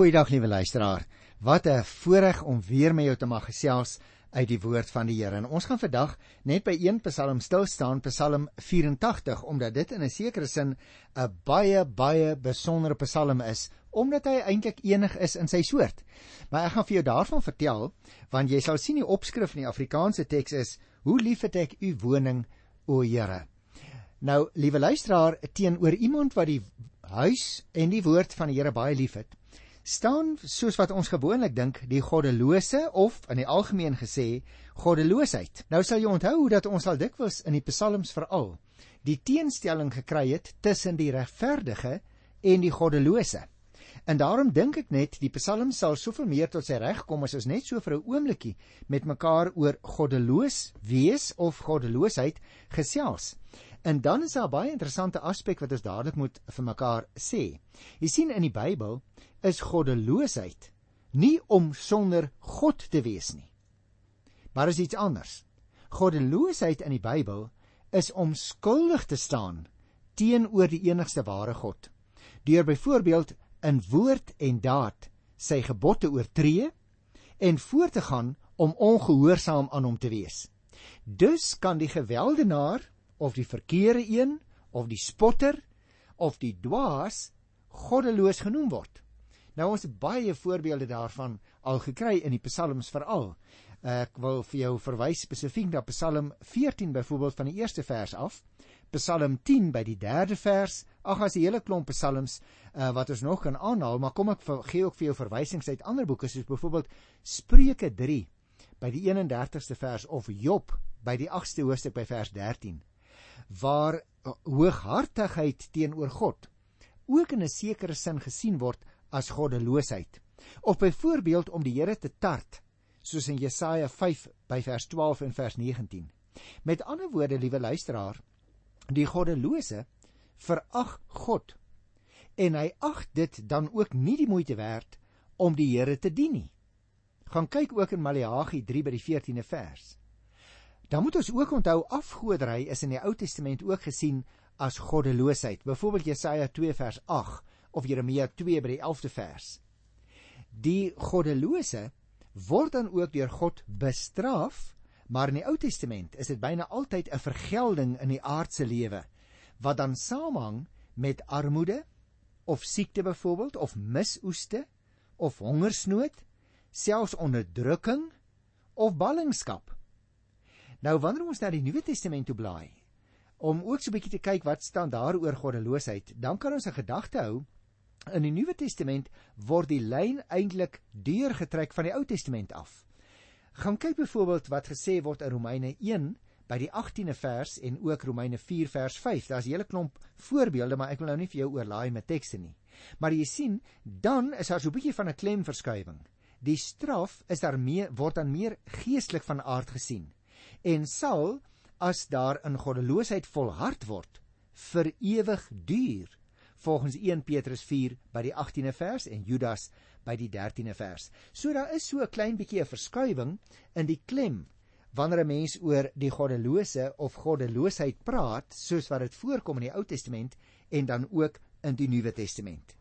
Goeiedag liewe luisteraar. Wat 'n voorreg om weer met jou te mag gesels uit die woord van die Here. En ons gaan vandag net by een Psalm stil staan, Psalm 84, omdat dit in 'n sekere sin 'n baie baie besondere Psalm is, omdat hy eintlik enig is in sy soort. Maar ek gaan vir jou daarvan vertel, want jy sal sien die opskrif in die Afrikaanse teks is: Hoe lief het ek u woning, o Here. Nou, liewe luisteraar, teenoor iemand wat die huis en die woord van die Here baie liefhet, staan soos wat ons gewoonlik dink die goddelose of in die algemeen gesê goddeloosheid. Nou sal jy onthou dat ons al dikwels in die psalms veral die teenstelling gekry het tussen die regverdige en die goddelose. En daarom dink ek net die psalm sal soveel meer tot sy reg kom as ons net so vir 'n oombliekie met mekaar oor goddeloos wees of goddeloosheid gesels. En dan is daar baie interessante aspek wat ons dadelik moet vir mekaar sê. Jy sien in die Bybel is goddeloosheid nie om sonder God te wees nie. Maar is iets anders. Goddeloosheid in die Bybel is om skuldig te staan teenoor die enigste ware God. Deur byvoorbeeld in woord en daad sy gebodde oortree en voort te gaan om ongehoorsaam aan hom te wees. Dus kan die geweldenaar of die verkeerde een of die spotter of die dwaas goddeloos genoem word. Nou ons het baie voorbeelde daarvan al gekry in die psalms veral. Ek wil vir jou verwys spesifiek na Psalm 14 byvoorbeeld van die eerste vers af. Psalm 10 by die derde vers. Ag as 'n hele klomp psalms uh, wat ons nog kan aanhaal, maar kom ek gee ook vir jou verwysings uit ander boeke soos byvoorbeeld Spreuke 3 by die 31ste vers of Job by die 8ste hoofstuk by vers 13 waar uh, hooghartigheid teenoor God ook in 'n sekere sin gesien word as goddeloosheid. Of byvoorbeeld om die Here te tart, soos in Jesaja 5 by vers 12 en vers 19. Met ander woorde, liewe luisteraar, die goddelose verag God en hy ag dit dan ook nie die moeite werd om die Here te dien nie. Gaan kyk ook in Maleagi 3 by die 14de vers. Dan moet ons ook onthou afgoderry is in die Ou Testament ook gesien as goddeloosheid. Byvoorbeeld Jesaja 2 vers of Jeremia 2 by die 11de vers. Die goddelose word dan ook deur God bestraf, maar in die Ou Testament is dit byna altyd 'n vergelding in die aardse lewe wat dan saamhang met armoede of siekte byvoorbeeld of misoeste of hongersnood, selfs onderdrukking of ballingskap. Nou wanneer ons na die Nuwe Testament toe blaai om ook so 'n bietjie te kyk wat staan daar oor goddeloosheid, dan kan ons 'n gedagte hou In die Nuwe Testament word die lyn eintlik deurgetrek van die Ou Testament af. Gaan kyk byvoorbeeld wat gesê word in Romeine 1 by die 18de vers en ook Romeine 4 vers 5. Daar's 'n hele klomp voorbeelde, maar ek wil nou nie vir jou oorlaai met tekste nie. Maar jy sien, dan is daar so 'n bietjie van 'n klemverskywing. Die straf is daar meer word dan meer geestelik van aard gesien en sal as daar in goddeloosheid volhard word vir ewig duur volgens 1 Petrus 4 by die 18de vers en Judas by die 13de vers. So daar is so 'n klein bietjie 'n verskywing in die klem wanneer 'n mens oor die goddelose of goddeloosheid praat, soos wat dit voorkom in die Ou Testament en dan ook in die Nuwe Testament.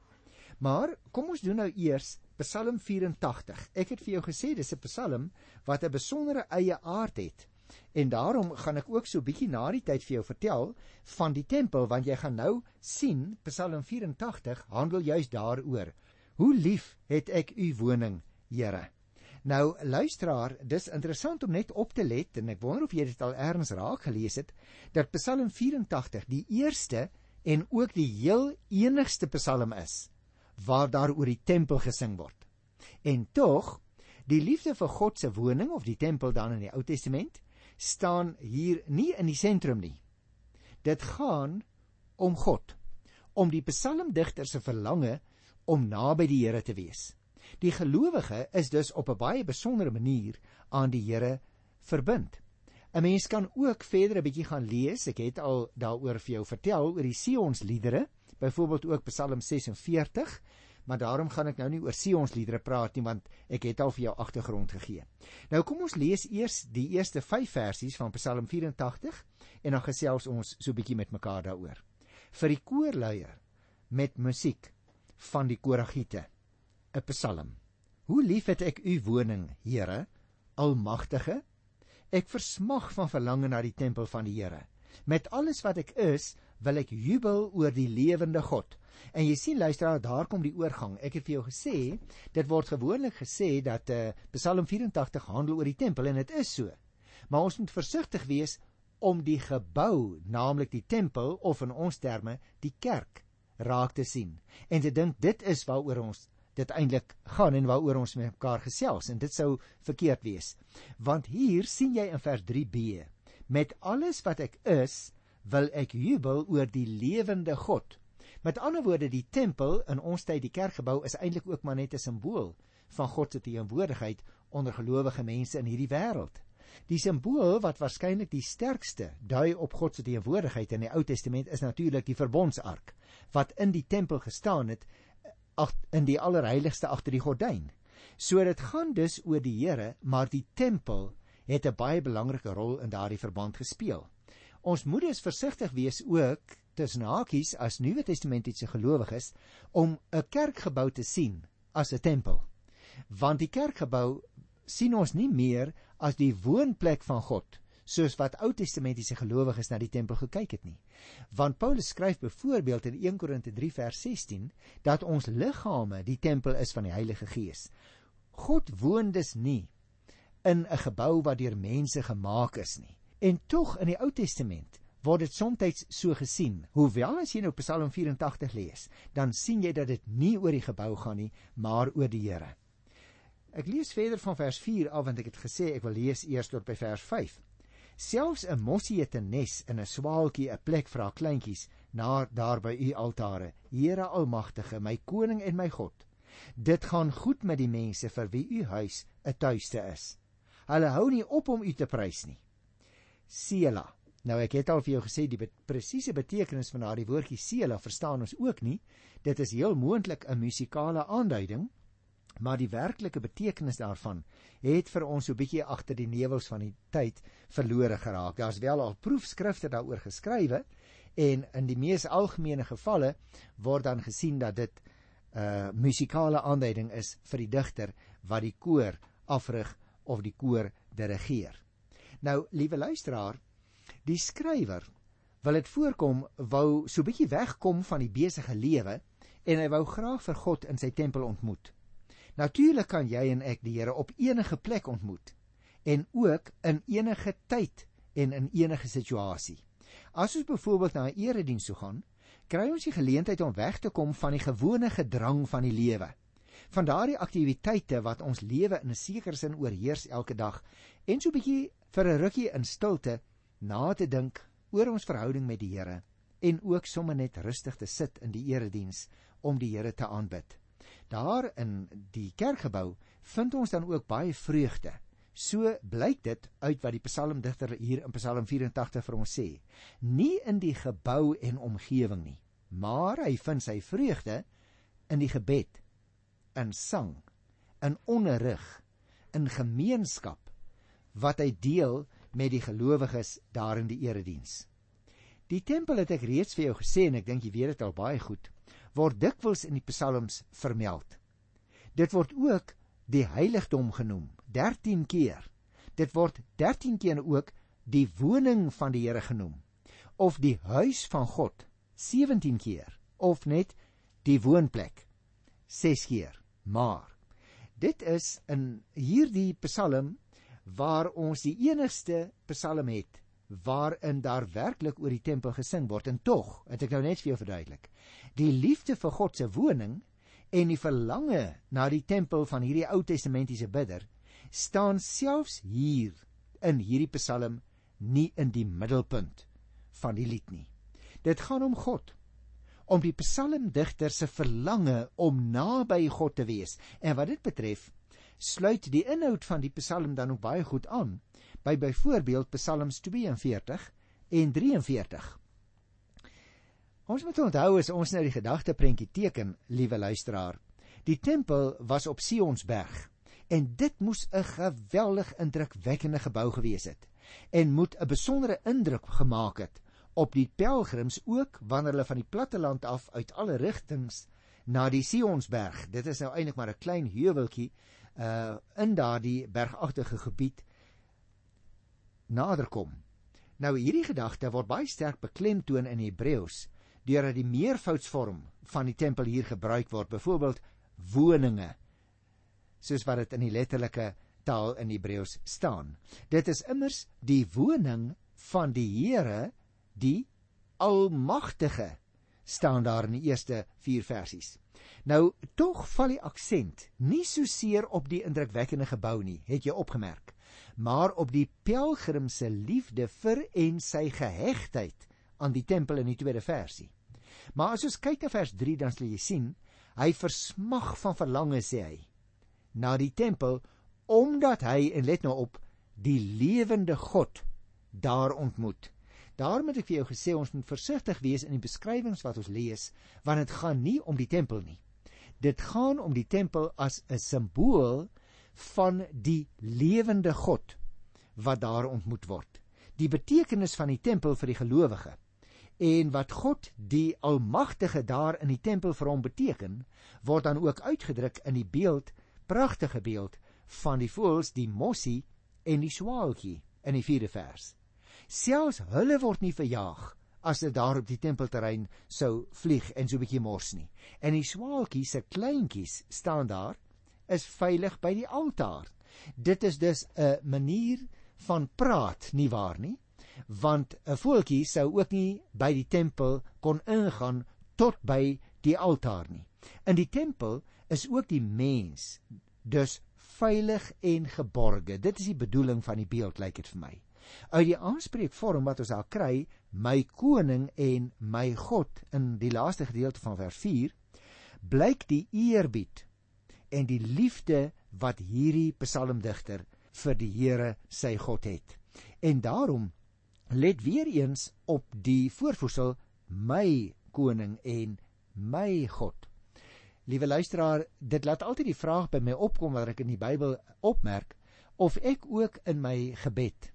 Maar kom ons doen nou eers Psalm 84. Ek het vir jou gesê dis 'n Psalm wat 'n besondere eie aard het. En daarom gaan ek ook so bietjie na die tyd vir jou vertel van die tempel want jy gaan nou sien Psalm 84 handel juis daaroor. Hoe lief het ek u woning, Here. Nou luisteraar, dis interessant om net op te let en ek wonder of jy dit al eers raak gelees het dat Psalm 84 die eerste en ook die heel enigste Psalm is waar daar oor die tempel gesing word. En tog, die liefde vir God se woning of die tempel dan in die Ou Testament staan hier nie in die sentrum nie. Dit gaan om God, om die psalmdigter se verlange om naby die Here te wees. Die gelowige is dus op 'n baie besondere manier aan die Here verbind. 'n Mens kan ook verder 'n bietjie gaan lees. Ek het al daaroor vir jou vertel oor die Sionsliedere, byvoorbeeld ook Psalm 46 maar daarom gaan ek nou nie oor Sionsliedere praat nie want ek het al vir jou agtergrond gegee. Nou kom ons lees eers die eerste 5 versies van Psalm 84 en dan gesels ons so 'n bietjie met mekaar daaroor. Vir die koorleier met musiek van die koragiete. 'n Psalm. Hoe lief het ek u woning, Here, Almagtige. Ek versmag van verlange na die tempel van die Here. Met alles wat ek is, wil ek jubel oor die lewende God. En jy sien luisteraar, daar kom die oorgang. Ek het vir jou gesê, dit word gewoonlik gesê dat uh, Psalm 84 handel oor die tempel en dit is so. Maar ons moet versigtig wees om die gebou, naamlik die tempel of in ons terme die kerk raak te sien en te dink dit is waaroor ons dit eintlik gaan en waaroor ons met mekaar gesels en dit sou verkeerd wees. Want hier sien jy in vers 3b met alles wat ek is, wil ek jubel oor die lewende God. Met ander woorde die tempel in ons tyd die kerkgebou is eintlik ook maar net 'n simbool van God se teenwoordigheid onder gelowige mense in hierdie wêreld. Die simbool wat waarskynlik die sterkste dui op God se teenwoordigheid in die Ou Testament is natuurlik die verbondsark wat in die tempel gestaan het in die allerheiligste agter die gordyn. So dit gaan dus oor die Here, maar die tempel het 'n baie belangrike rol in daardie verband gespeel. Ons moet dus versigtig wees ook tussen hakies as Nuwe Testamentiese gelowiges om 'n kerkgebou te sien as 'n tempel. Want die kerkgebou sien ons nie meer as die woonplek van God soos wat Ou Testamentiese gelowiges na die tempel gekyk het nie. Want Paulus skryf byvoorbeeld in 1 Korinte 3 vers 16 dat ons liggame die tempel is van die Heilige Gees. God woon dus nie in 'n gebou wat deur mense gemaak is nie. En tog in die Ou Testament word dit soms so gesien. Hoewel as jy nou Psalm 84 lees, dan sien jy dat dit nie oor die gebou gaan nie, maar oor die Here. Ek lees verder van vers 4 af want ek het gesê ek wil lees eers tot by vers 5. Selfs 'n mossie het 'n nes in 'n swaaltjie 'n plek vir haar kleintjies na daar by u altare. Here Almagtige, my koning en my God. Dit gaan goed met die mense vir wie u huis 'n tuiste is. Hulle hou nie op om u te prys nie. Sela. Nou ek het al vir jou gesê die presiese betekenis van daardie woordjie Sela verstaan ons ook nie. Dit is heel moontlik 'n musikale aanduiding maar die werklike betekenis daarvan het vir ons so 'n bietjie agter die nevels van die tyd verlore geraak. Daar's wel al proefskrifte daaroor geskrywe en in die mees algemene gevalle word dan gesien dat dit 'n uh, musikale aanduiding is vir die digter wat die koor afrig of die koor dirigeer. Nou, liewe luisteraar, die skrywer wil dit voorkom wou so bietjie wegkom van die besige lewe en hy wou graag vir God in sy tempel ontmoet. Natuurlik kan jy en ek die Here op enige plek ontmoet en ook in enige tyd en in enige situasie. As ons byvoorbeeld na 'n erediens sou gaan, kry ons die geleentheid om weg te kom van die gewone gedrang van die lewe. Van daardie aktiwiteite wat ons lewe in 'n sekere sin oorheers elke dag en so 'n bietjie vir 'n rukkie in stilte na te dink oor ons verhouding met die Here en ook sommer net rustig te sit in die erediens om die Here te aanbid. Daar in die kerkgebou vind ons dan ook baie vreugde. So blyk dit uit wat die psalmdigter hier in Psalm 84 vir ons sê. Nie in die gebou en omgewing nie, maar hy vind sy vreugde in die gebed, in sang, in onderrig, in gemeenskap wat hy deel met die gelowiges daar in die erediens. Die tempel het ek reeds vir jou gesê en ek dink jy weet dit al baie goed word dikwels in die psalms vermeld. Dit word ook die heiligdom genoem 13 keer. Dit word 13 keer ook die woning van die Here genoem of die huis van God 17 keer of net die woonplek 6 keer. Maar dit is in hierdie psalm waar ons die enigste psalm het waarin daar werklik oor die tempel gesing word. En tog het ek nou net vir jou verduidelik die liefde vir God se woning en die verlange na die tempel van hierdie Ou Testamentiese bidder staan selfs hier in hierdie Psalm nie in die middelpunt van die lied nie. Dit gaan om God om die psalmdigter se verlange om naby God te wees. En wat dit betref sluit die inhoud van die psalm dan ook baie goed aan by byvoorbeeld Psalms 42 en 43. Ons moet onthou as ons nou die gedagte prentjie teken, liewe luisteraar, die tempel was op Sionsberg en dit moes 'n geweldig indrukwekkende gebou gewees het en moet 'n besondere indruk gemaak het op die pelgrims ook wanneer hulle van die platte land af uit alle rigtings na die Sionsberg. Dit is nou eintlik maar 'n klein heuweltjie uh in daardie bergagtige gebied naderkom. Nou hierdie gedagte word baie sterk beklemtoon in Hebreëus deurdat die meervoudsvorm van die tempel hier gebruik word, byvoorbeeld woninge, soos wat dit in die letterlike taal in Hebreëus staan. Dit is immers die woning van die Here, die Almagtige, staan daar in die eerste 4 versies. Nou tog val die aksent nie so seer op die indrukwekkende gebou nie, het jy opgemerk, maar op die pelgrim se liefde vir en sy gehegtheid aan die tempel in die tweede versie. Maar as ons kyk na vers 3 dan sal jy sien, hy versmag van verlange sê hy na die tempel omdat hy en let nou op die lewende God daar ontmoet. Daarom het ek vir jou gesê ons moet versigtig wees in die beskrywings wat ons lees, want dit gaan nie om die tempel nie. Dit gaan om die tempel as 'n simbool van die lewende God wat daar ontmoet word. Die betekenis van die tempel vir die gelowige en wat God die almagtige daar in die tempel vir hom beteken, word dan ook uitgedruk in die beeld, pragtige beeld van die voëls, die mossie en die swaaltjie in die 4de vers. Selfs hulle word nie verjaag as dit daar op die tempelterrein sou vlieg en so 'n bietjie mors nie. En die swaaltjies se kleintjies staan daar is veilig by die altaar. Dit is dus 'n manier van praat, nie waar nie? Want 'n voeltjie sou ook nie by die tempel kon ingaan tot by die altaar nie. In die tempel is ook die mens dus veilig en geborge. Dit is die bedoeling van die beeld, lyk dit vir my. Uit die aanspreekvorm wat ons daar kry, my koning en my God in die laaste gedeelte van vers 4, blyk die eerbied en die liefde wat hierdie psalmdigter vir die Here sy God het. En daarom let weer eens op die voorvoegsel my koning en my God. Liewe luisteraar, dit laat altyd die vraag by my opkom wanneer ek in die Bybel opmerk of ek ook in my gebed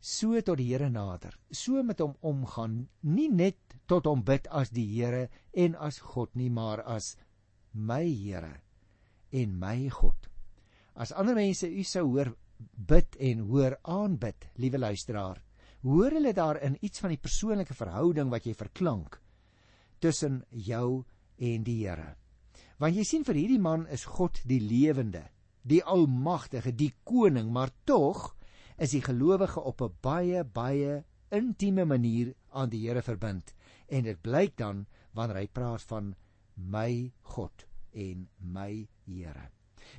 so tot die Here nader, so met hom omgaan, nie net tot hom bid as die Here en as God nie, maar as my Here en my God. As ander mense u sou hoor bid en hoor aanbid, liewe luisteraar, hoor hulle daarin iets van die persoonlike verhouding wat jy verklank tussen jou en die Here. Want jy sien vir hierdie man is God die lewende, die almagtige, die koning, maar tog is die gelowige op 'n baie baie intieme manier aan die Here verbind en dit blyk dan wanneer hy praat van my God en my Here.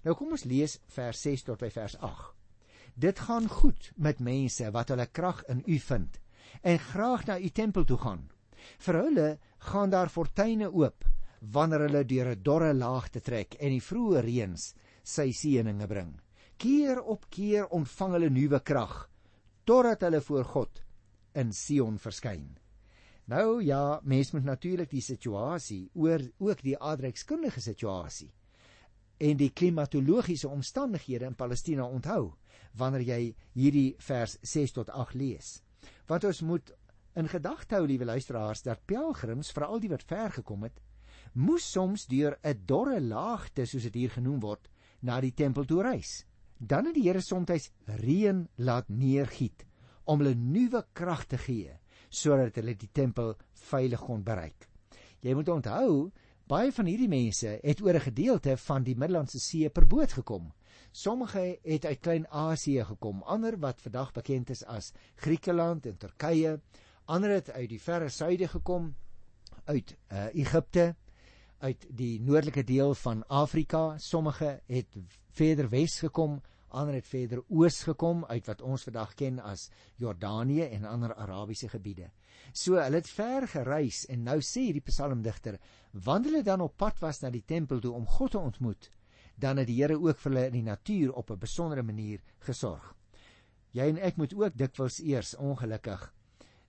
Nou kom ons lees vers 6 tot by vers 8. Dit gaan goed met mense wat hulle krag in U vind en graag na U tempel toe gaan. Vir hulle gaan daar fortuine oop wanneer hulle deur 'n dorre laagte trek en die vroeë reëns sy seëninge bring keer op keer ontvang hulle nuwe krag totdat hulle voor God in Sion verskyn. Nou ja, mens moet natuurlik die situasie oor ook die aardrykskundige situasie en die klimatologiese omstandighede in Palestina onthou wanneer jy hierdie vers 6 tot 8 lees. Want ons moet in gedagte hou, liewe luisteraars, dat pelgrims, veral die wat ver gekom het, moes soms deur 'n dorre laagte, soos dit hier genoem word, na die tempel toe reis dan het die Here soms reën laat neergiet om hulle nuwe krag te gee sodat hulle die tempel veilig kon bereik. Jy moet onthou, baie van hierdie mense het oor 'n gedeelte van die Middellandse See per boot gekom. Sommige het uit Klein-Asië gekom, ander wat vandag bekend is as Griekeland en Turkye, ander het uit die verre suide gekom, uit uh, Egipte, uit die noordelike deel van Afrika, sommige het verder wes gekom, ander het verder oos gekom uit wat ons vandag ken as Jordanië en ander Arabiese gebiede. So hulle het ver gereis en nou sê hierdie psalmdigter, wanneer hulle dan op pad was na die tempel toe om God te ontmoet, dan het die Here ook vir hulle in die natuur op 'n besondere manier gesorg. Jy en ek moet ook dikwels eers ongelukkig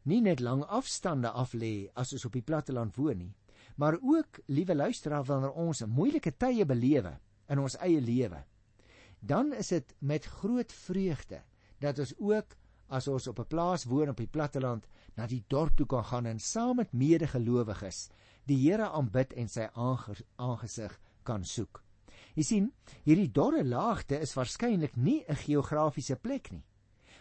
nie net lang afstande af lê as ons op die platteland woon nie, maar ook liewe luisteraar wanneer ons moeilike tye belewe in ons eie lewe dan is dit met groot vreugde dat ons ook as ons op 'n plaas woon op die platteland na die dorp toe kan gaan en saam met medegelowiges die Here aanbid en sy aangesig kan soek. Jy sien, hierdie dorre laagte is waarskynlik nie 'n geografiese plek nie,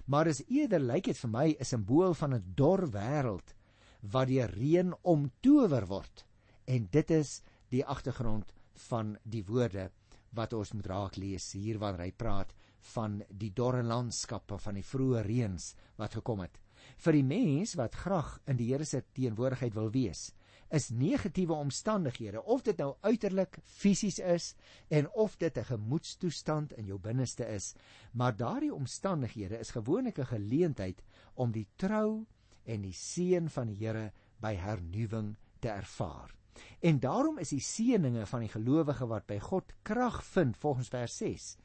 maar is eerder lyk dit vir my 'n simbool van 'n dor wêreld wat deur reën omtower word. En dit is die agtergrond van die woorde wat ons moet raak lees hier wanneer hy praat van die dorre landskappe van die vroeë reëns wat gekom het. Vir die mens wat graag in die Here se teenwoordigheid wil wees, is negatiewe omstandighede of dit nou uiterlik fisies is en of dit 'n gemoedstoestand in jou binneste is, maar daardie omstandighede is gewoonlik 'n geleentheid om die trou en die seën van die Here by hernuwing te ervaar. En daarom is die seëninge van die gelowige wat by God krag vind volgens vers 6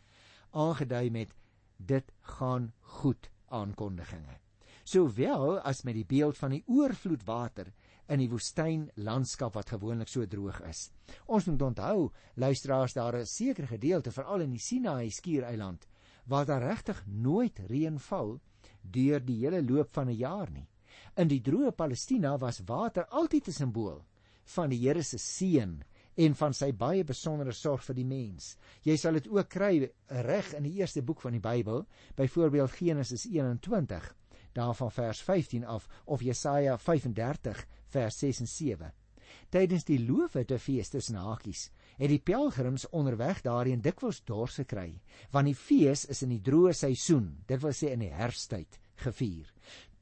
aangedui met dit gaan goed aankondigings. Sowel as met die beeld van die oorvloedwater in die woestyn landskap wat gewoonlik so droog is. Ons moet onthou, luisteraars, daar is sekere gedeelte veral in die Sinaï skiereiland waar daar regtig nooit reën val deur die hele loop van 'n jaar nie. In die droë Palestina was water altyd 'n simbool van die Here se seën en van sy baie besondere sorg vir die mens. Jy sal dit ook kry reg in die eerste boek van die Bybel, byvoorbeeld Genesis 21 daarvan vers 15 af of Jesaja 35 vers 6 en 7. Tydens die loofhuttefees tussen hakies het die pelgrims onderweg daarheen dikwels dors gekry, want die fees is in die droë seisoen, dit wil sê in die herfsttyd, gevier.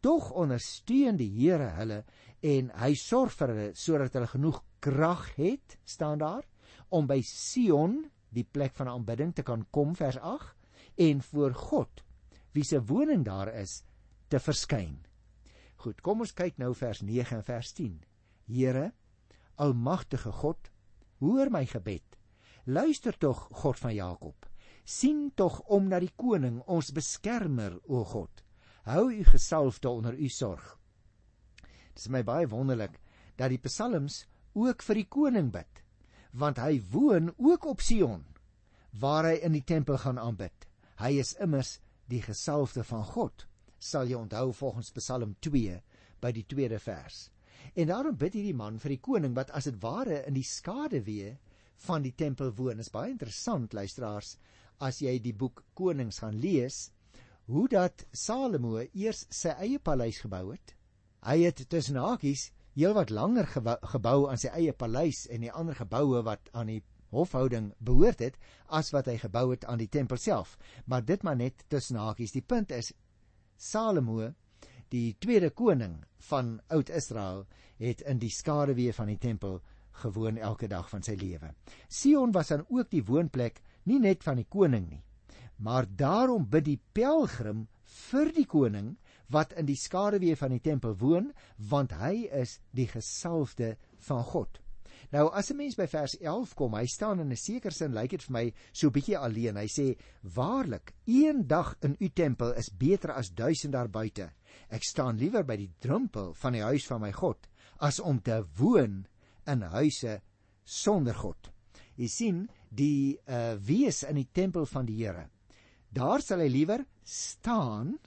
Tog ondersteun die Here hulle en hy sorg vir hulle sodat hulle genoeg krag het, staan daar, om by Sion, die plek van aanbidding te kan kom vers 8 en voor God wie se woning daar is te verskyn. Goed, kom ons kyk nou vers 9 en vers 10. Here, almagtige God, hoor my gebed. Luister tog, God van Jakob. sien tog om na die koning, ons beskermer, o God. Hou u gesalfde onder u sorg. Dit is my baie wonderlik dat die psalms ook vir die koning bid, want hy woon ook op Sion, waar hy in die tempel gaan aanbid. Hy is immers die gesalfde van God sal jy onthou volgens Psalm 2 by die tweede vers. En daarom bid hierdie man vir die koning wat as dit ware in die skaduwee van die tempel woon. Is baie interessant luisteraars as jy die boek Konings gaan lees hoe dat Salomo eers sy eie paleis gebou het. Hy het tussen hakies heelwat langer gebou aan sy eie paleis en die ander geboue wat aan die hofhouding behoort het as wat hy gebou het aan die tempel self. Maar dit maar net tussen hakies. Die punt is Salomo, die tweede koning van Oud-Israel, het in die skaduwee van die tempel gewoon elke dag van sy lewe. Sion was dan ook die woonplek nie net van die koning nie, maar daarom bid die pelgrim vir die koning wat in die skaduwee van die tempel woon, want hy is die gesalfde van God. Nou as 'n mens by vers 11 kom, hy staan in 'n sekere sin lyk dit vir my so bietjie alleen. Hy sê: "Waarlik, een dag in u tempel is beter as duisend daar buite. Ek staan liewer by die drempel van die huis van my God as om te woon in huise sonder God." Jy sien, die uh wees in die tempel van die Here. Daar sal hy liewer staan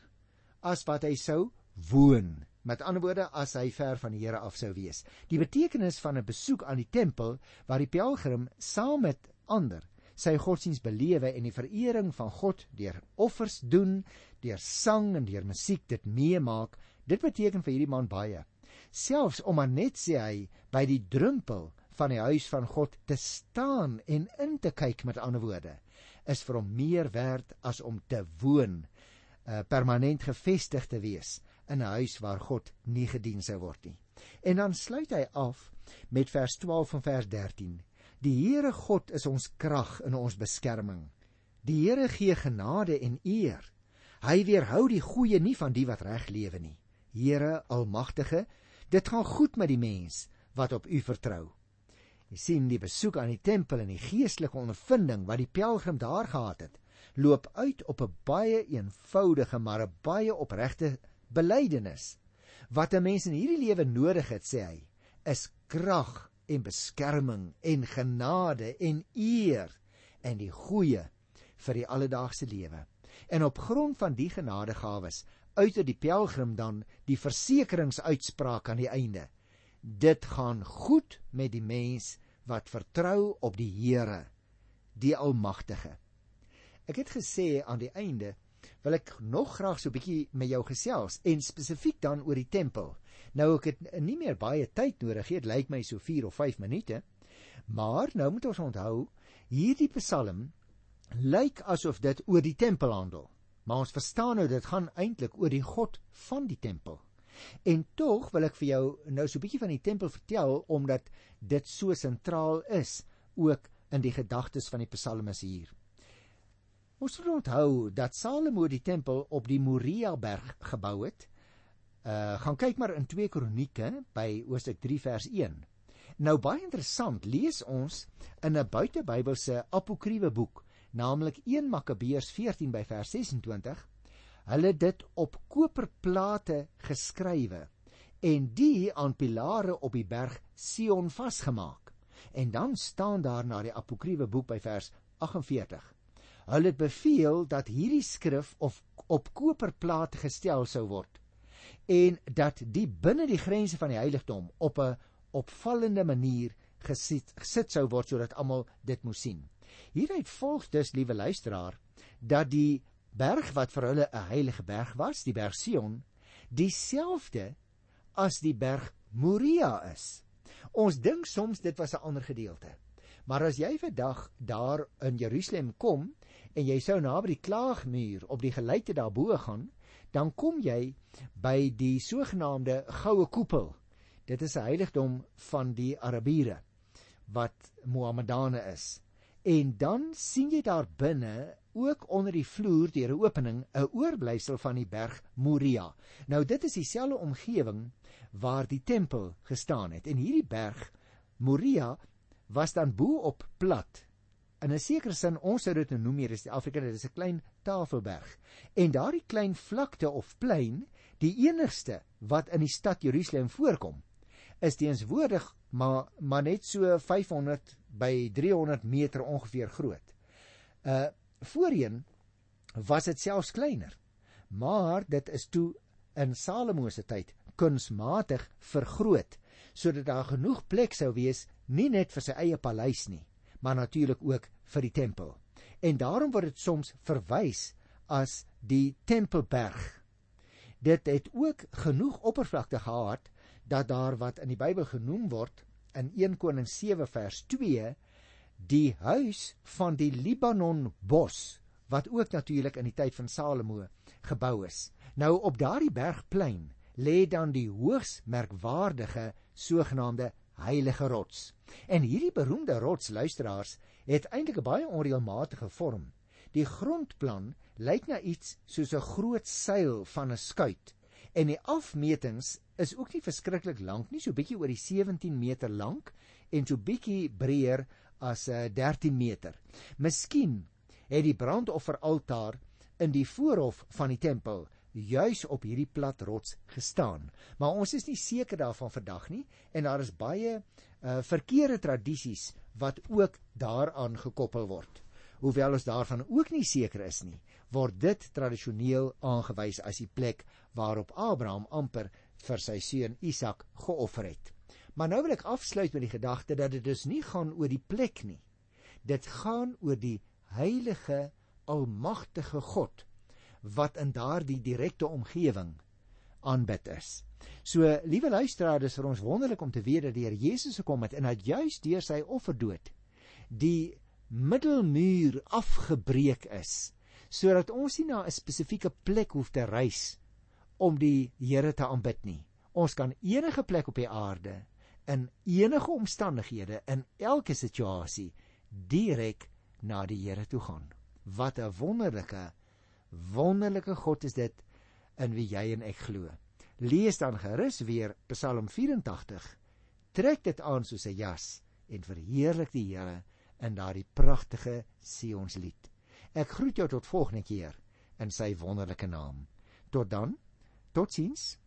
as wat hy sou woon. Met ander woorde, as hy ver van die Here af sou wees. Die betekenis van 'n besoek aan die tempel waar die pelgrim saam met ander sy godsdiens belewe en die verering van God deur offers doen, deur sang en deur musiek dit meemaak, dit beteken vir hierdie man baie. Selfs om maar net sê hy by die drempel van die huis van God te staan en in te kyk met ander woorde, is vir hom meer werd as om te woon, uh, permanent gevestig te wees in 'n huis waar God nie gedien sou word nie. En dan sluit hy af met vers 12 en vers 13. Die Here God is ons krag en ons beskerming. Die Here gee genade en eer. Hy weerhou die goeie nie van die wat reg lewe nie. Here Almagtige, dit gaan goed met die mens wat op U vertrou. Jy sien die besoek aan die tempel en die geestelike ondervinding wat die pelgrim daar gehad het, loop uit op 'n baie eenvoudige maar 'n baie opregte belydenis. Wat 'n mens in hierdie lewe nodig het, sê hy, is krag en beskerming en genade en eer en die goeie vir die alledaagse lewe. En op grond van die genadegawes uit die pelgrim dan die versekeringsuitspraak aan die einde. dit gaan goed met die mens wat vertrou op die Here, die Almagtige. Ek het gesê aan die einde wil ek nog graag so 'n bietjie met jou gesels en spesifiek dan oor die tempel. Nou ek het nie meer baie tyd nodig nie, dit lyk my so 4 of 5 minute. Maar nou moet ons onthou, hierdie Psalm lyk asof dit oor die tempel handel. Maar ons verstaan nou dit gaan eintlik oor die God van die tempel. En tog wil ek vir jou nou so 'n bietjie van die tempel vertel omdat dit so sentraal is ook in die gedagtes van die psalmes hier. Ons moet onthou dat Salomo die tempel op die Moria berg gebou het. Uh gaan kyk maar in 2 Kronieke by Hoofstuk 3 vers 1. Nou baie interessant, lees ons in 'n buitebybelse apokriewe boek naamlik 1 Makabeërs 14 by vers 26 hulle dit op koperplate geskrywe en die aan pilare op die berg Sion vasgemaak en dan staan daar na die apokriewe boek by vers 48 hulle het beveel dat hierdie skrif of op koperplate gestel sou word en dat die binne die grense van die heiligdom op 'n opvallende manier gesit gesit sou word sodat almal dit moes sien Hieruit volg dus, liewe luisteraar, dat die berg wat vir hulle 'n heilige berg was, die berg Sion, dieselfde as die berg Moria is. Ons dink soms dit was 'n ander gedeelte. Maar as jy vandag daar in Jerusalem kom en jy sou naby die klaagmuur op die geleide daarbo gaan, dan kom jy by die sogenaamde goue koepel. Dit is 'n heiligdom van die Arabiere wat Mohammedane is. En dan sien jy daar binne ook onder die vloer deur 'n opening 'n oorblyfsel van die berg Moria. Nou dit is dieselfde omgewing waar die tempel gestaan het. En hierdie berg Moria was dan bo op plat. In 'n sekere sin ons sou dit nou noem hier is die Afrika dit is 'n klein tafelberg. En daardie klein vlakte of plein, die enigste wat in die stad Jerusalem voorkom, is teenswoordig maar maar net so 500 by 300 meter ongeveer groot. Uh voorheen was dit selfs kleiner. Maar dit is toe in Salomo se tyd kunsmatig vergroot sodat daar genoeg plek sou wees nie net vir sy eie paleis nie, maar natuurlik ook vir die tempel. En daarom word dit soms verwys as die Tempelberg. Dit het ook genoeg oppervlakte gehad dat daar wat in die Bybel genoem word in 1 Konings 7 vers 2 die huis van die Libanon bos wat ook natuurlik in die tyd van Salomo gebou is. Nou op daardie bergplein lê dan die hoogs merkwaardige sogenaamde heilige rots. En hierdie beroemde rots luisteraars het eintlik 'n baie onreëlmatige vorm. Die grondplan lyk na iets soos 'n groot seil van 'n skuit en die afmetings is ook nie verskriklik lank nie, so bietjie oor die 17 meter lank en so bietjie breër as 'n uh, 13 meter. Miskien het die brandofferaltaar in die voorhof van die tempel juis op hierdie plat rots gestaan. Maar ons is nie seker daarvan vandag nie en daar is baie uh, verkeerde tradisies wat ook daaraan gekoppel word. Hoewel ons daarvan ook nie seker is nie, word dit tradisioneel aangewys as die plek waarop Abraham amper vir sy seun Isak geoffer het. Maar nou wil ek afsluit met die gedagte dat dit dus nie gaan oor die plek nie. Dit gaan oor die heilige almagtige God wat in daardie direkte omgewing aanbid is. So, liewe luisteraars, dis vir ons wonderlik om te weet dat die Here Jesus gekom het en dat juis deur sy offerdood die middelmuur afgebreek is sodat ons nie na 'n spesifieke plek hoef te reis om die Here te aanbid nie. Ons kan enige plek op die aarde in enige omstandighede in elke situasie direk na die Here toe gaan. Wat 'n wonderlike wonderlike God is dit in wie jy en ek glo. Lees dan gerus weer Psalm 84. Trek dit aan soos 'n jas en verheerlik die Here in daardie pragtige Sionslied. Ek groet jou tot volgende keer in sy wonderlike naam. Tot dan Totsiens.